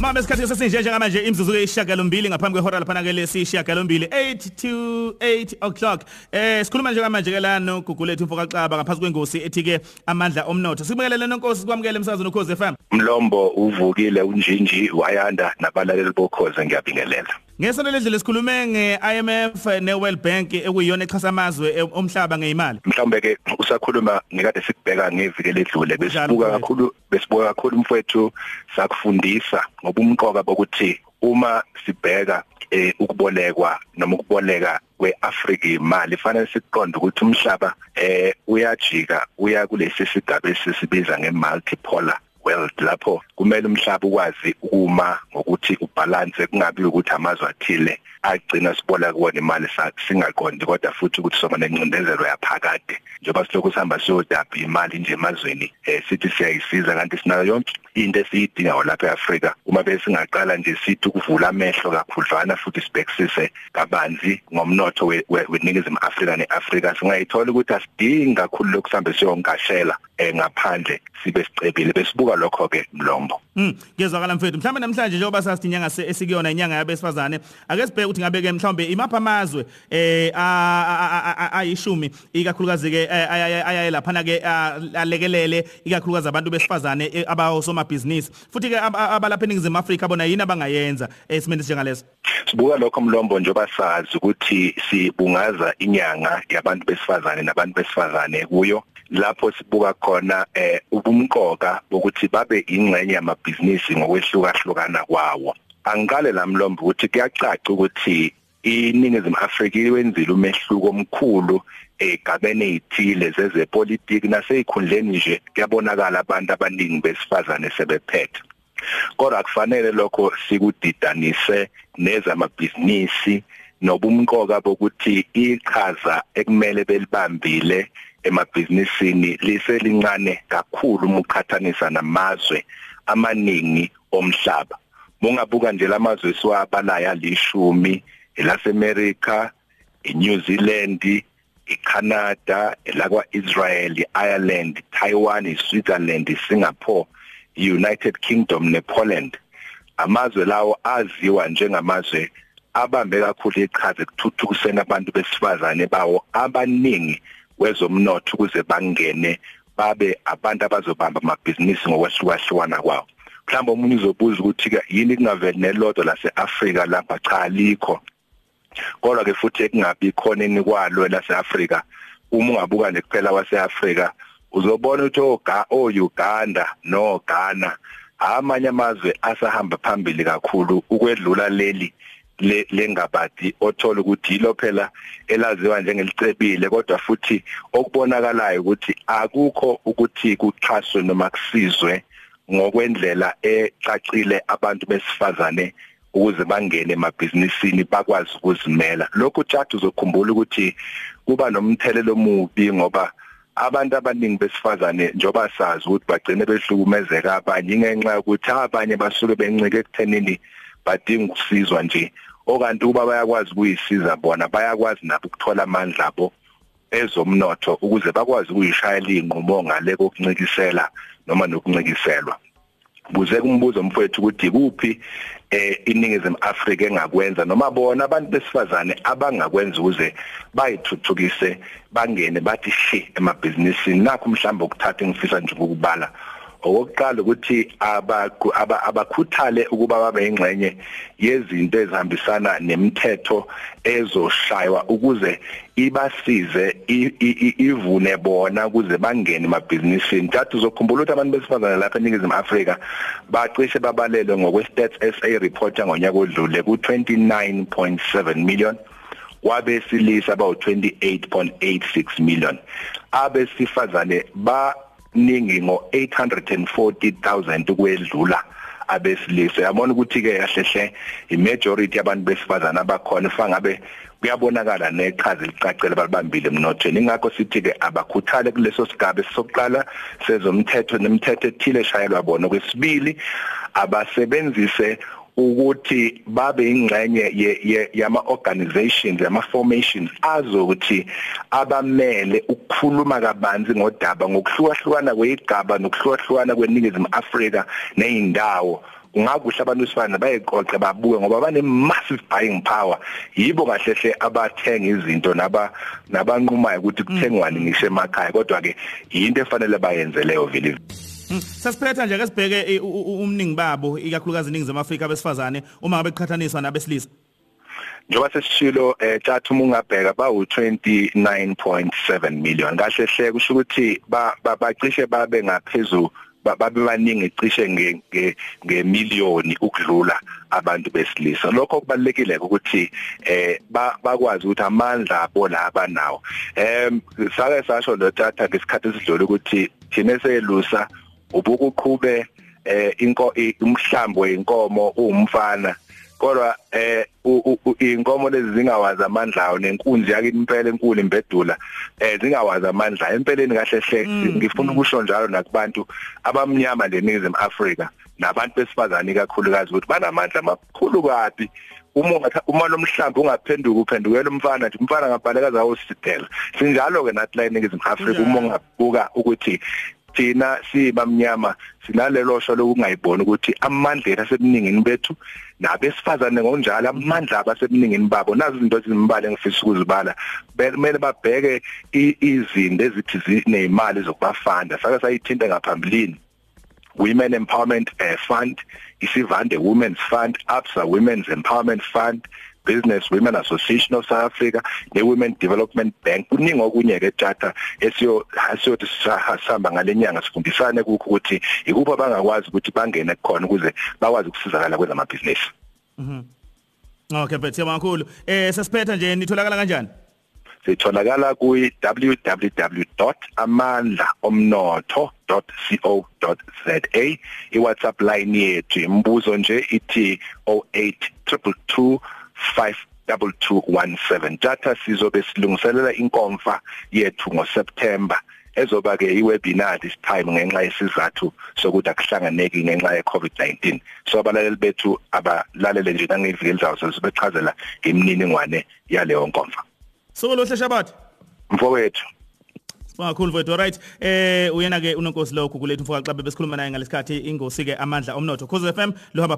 Mama isikhathi sesinje njengamanje imzuzu eyishagalombili ngaphambi kwehora laphana ke lesishagalombili 8 to 8 o'clock. Eh sikhuluma njengamanje ke lana Gugulethu Mfoka Xaba ngaphansi kwengosi ethi ke amandla omnotho. Sikubekelele nonkosi sikwamukele emsazweni ukhoze FM Mlombo uvukile unjinji wayanda nabalaleli bokhoze ngiyabingelela. Ngesonto ledlule sikhulume ngeIMF neWorld Bank ekuyiyona exhasa amazwe omhlaba ngeimali. Mhlawumbe ke usakhuluma ngikade sikubheka ngeviki ledlule besibuka kakhulu besibuka kakhulu mfowethu sakufundisa ngobumqoka bokuthi uma sibheka eh ukubolekwa noma ukuboleka kweAfrika imali fanele siqonde ukuthi umhlaba eh uyajika uya kulesi sigaba esisibiza ngemultipolar world lapho kumele umhlaba ukwazi uma ngokuthi ubalance kungabi ukuthi amazwe athile agcina sibola kuwona imali singaqondi kodwa futhi ukuthi soma nencindezelo yaphakade. Njengoba silokhu sihamba siyodapha imali nje emazweni eh sithi siyayisiza kanti sinayo yonke into esiyidinga lapha eAfrika. Uma besingaqala nje sithi ukuvula amehlo kakhudlwana futhi sibhekisise kabanzi ngomnotho weningizimu Afrika neAfrika singayithola ukuthi asidingi kakhulu lokusambe siyonkashela eh ngaphandle sibe sicebile besibuka lokho ke mlombo Mm ngezwakala mfethu. Mhlawumbe namhlanje njengoba sathi inyanga esikuyona inyanga yabesifazane ake sibheke ukuthi ngabe ke mhlawumbe imapha amazwe eh ayishumi ikakhulukazi ke ayaye lapha na ke alekelele ikakhulukazi abantu besifazane e, abawosomabhizinisi futhi ke abalapha eningizimu Afrika bona yini abangayenza esimeni njengaleso sibuka lokho mlombo njengoba sazi ukuthi sibungaza inyanga yabantu besifazane nabantu besifazane kuyo. Lapho sibuka khona eh ubumqoka bokuthi babe ingxenye yamabhizinisi ngokwehlukahlukana kwawo. Angikale lamlombo ukuthi kuyacaca ukuthi iningizimu Afrika iwenzile umehluko omkhulu egabene ezithile zezepolitiki naseyikhundleni nje kuyabonakala abantu abaningi besifazane sebephethe. Kodwa kufanele lokho sikudidanise nezamabhizinisi nobumqoka bokuthi iqhaza ekumele belibambile emabhizinisini liselincane kakhulu uma uqhathanisa namazwe amaningi omhlaba. Mungabuka nje lamazwe siwabalayo alishumi elaseAmerica eNew Zealand iCanada elakwa Israel iIreland Taiwan iSwitzerland iSingapore iUnited Kingdom nePoland. Amazwe lawo aziwa njengamazwe abambe kakhulu iqhaza ekuthuthukiseni abantu besifazane bawo abaningi kwezomnotho ukuze bangene babe abantu abazobamba amabhizinisi ngokwehlukahlukana kwawo. Mhlawumbe umuntu uzobuza ukuthi ke yini kungaveli nelodwa laseAfrika lapha? Cha likho kodwa ke futhi ekungabi khona enikwalo laseAfrika uma ungabuka nje kuphela waseAfrika uzobona ukuthi oga oUganda no Ghana amanye amazwe asahamba phambili kakhulu ukwedlula leli lengabadi othola ukuthi yilo phela elaziwa njengelicebile kodwa futhi okubonakalayo ukuthi akukho ukuthi kuxhaswe noma kusizwe ngokwendlela ecacile abantu besifazane ukuze bangene emabhizinisini bakwazi ukuzimela. Lokhu tjathu uzokhumbula ukuthi kuba nomthelelo omubi ngoba abantu abaningi besifazane njoba sazi ukuthi bagcine behlukumezeka abanye ngenxa yokuthi abanye basuke bencike ekuthenini badinga ukusizwa nje. Okanti kuba bayakwazi ukuyisiza bona bayakwazi nabo ukuthola amandla abo ezomnotho ukuze bakwazi ukuyishayela inqumo ngale kokuncikisela noma nokuncikiselwa buze kumbuzo mfowethu ukuthi kuphi eh iningizimu Afrika engakwenza noma bona abantu besifazane abangakwenza ukuze bayithuthukise bangene bathi shi emabhizinisini nakho mhlawumbe ukuthatha ngifisa nje ukubala okokuqala ukuthi abakhuthale ukuba babe ingxenye yezinto ezihambisana nemithetho ezoshaywa ukuze ibasize ivune bona ukuze bangene emabhizinisini. Thathu uzokhumbula ukuthi abantu besifazane lapha eNingizimu Afrika bacishe babalelwe ngokwe-Stats SA report ngonyaka odlule ku29.7 million wabesilisa bawu 28.86 million. Abesifazane ba ningi ngo840000 ukwedlula abesilisa. Yabona ukuthi ke yahlehle imajority yabantu besifazana abakhona ifangabe kuyabonakala neqhaza elicacile balibambile emnothweni. Ingakho sithi ke abakhuthale kuleso sigaba sokuqala sezomthetho nemithetho ethile eshayelwa bona. Kwesibili abasebenzise ukuthi babe ingxenye yama organizations yama formations azokuthi abamele ukukhuluma kabanzi ngodaba ngokuhlukahlukana kwezigaba nokuhlukahlukana kweningizimu Afrika nezindawo ungakuhle abantu besifana bayiqoqe babuke ngoba bane massive buying power. Yibo kahlehle abathenga izinto naba nabanqumayo ukuthi kuthengwani ngisho emakhaya kodwa ke into efanele bayenze leyo vele Mm, Sasiphetha nje ke sibheke eh, umningi babo ikakhulukazi iningizimu Afrika besifazane uma ngabe qhathaniswa nabesilisa. njengoba sesishilo eh thatha uma ungabheka bawu 29.7 million. Kahle hle kusho ukuthi ba ba- bacishe babe ngaphezulu ba- babe baningi cishe nge nge- ngemiliyoni ukudlula abantu besilisa. Lokho kubalekile ukuthi eh ba- bakwazi ukuthi amandla abo la banawo. Em sake sasho lo tata ngesikhathi esidlule ukuthi thina selusa ubukuqhube eh inko umhlambo wenkomo umfana kodwa eh inkomo lezi zingawazi amandla awo nenkunzi yakini impela enkulu imbedula eh zingawazi amandla empeleni kahle hle ngifuna ukusho njalo nakubantu abamnyama leningizimu Afrika nabantu besifazane kakhulukazi ukuthi banamandla amakhulu kabi. Uma uma lo mhlambi ungaphenduka uphendukela umfana nje umfana ngabhaleka zawo sithela sinjalo ke nathi la eningizimu Afrika uma ungabuka ukuthi thina sibamnyama sinalelo sho lokungayiboni ukuthi amandla ethu asemningini bethu nabesifazane ngonjalo amandla abasemningini babo. Nazi izinto ezimbali engifisa ukuzibala. Kumele babheke izinto ezithi zinemali zokubafanda sake sayithinta ngaphambilini. Women Empowerment uh, Fund, isivande Women's Fund, ABSA Women's Empowerment Fund, Business Women Association of South Africa, ne Women Development Bank. Kuningi okunye ke tjata esiyo asiyothi sihamba ngalenyanga sifundisane kukho ukuthi ikuphi abangakwazi ukuthi bangene khona ukuze bakwazi ukusizakala kwezamabhizinisi. Okay, but siyabonga. Eh sasiphetha nje nitholakala kanjani? sitholakala ku www.amandlaomnotho.co.za iWhatsApp line yethu imbuzo nje ithi 0822252217 data sizobe silungiselela inkomfa yethu ngoSeptember ezoba ke iwebinar this time ngenxa yesizathu sokuthi akuhlanganeki ngenxa yeCovid-19 so abalaleli bethu abalalele nje nangeviki elizayo sibechazela imininingwane yaleyo nkomfa Sokolohle shabathi. mfowethu Sibonga kakhulu mfowethu. Alright. Eh uyena ke unonkosi lokho kulethu mfoka xa besikhuluma naye ngalesikhathi ingosi ke amandla omnotho. Khosi FM lo hamba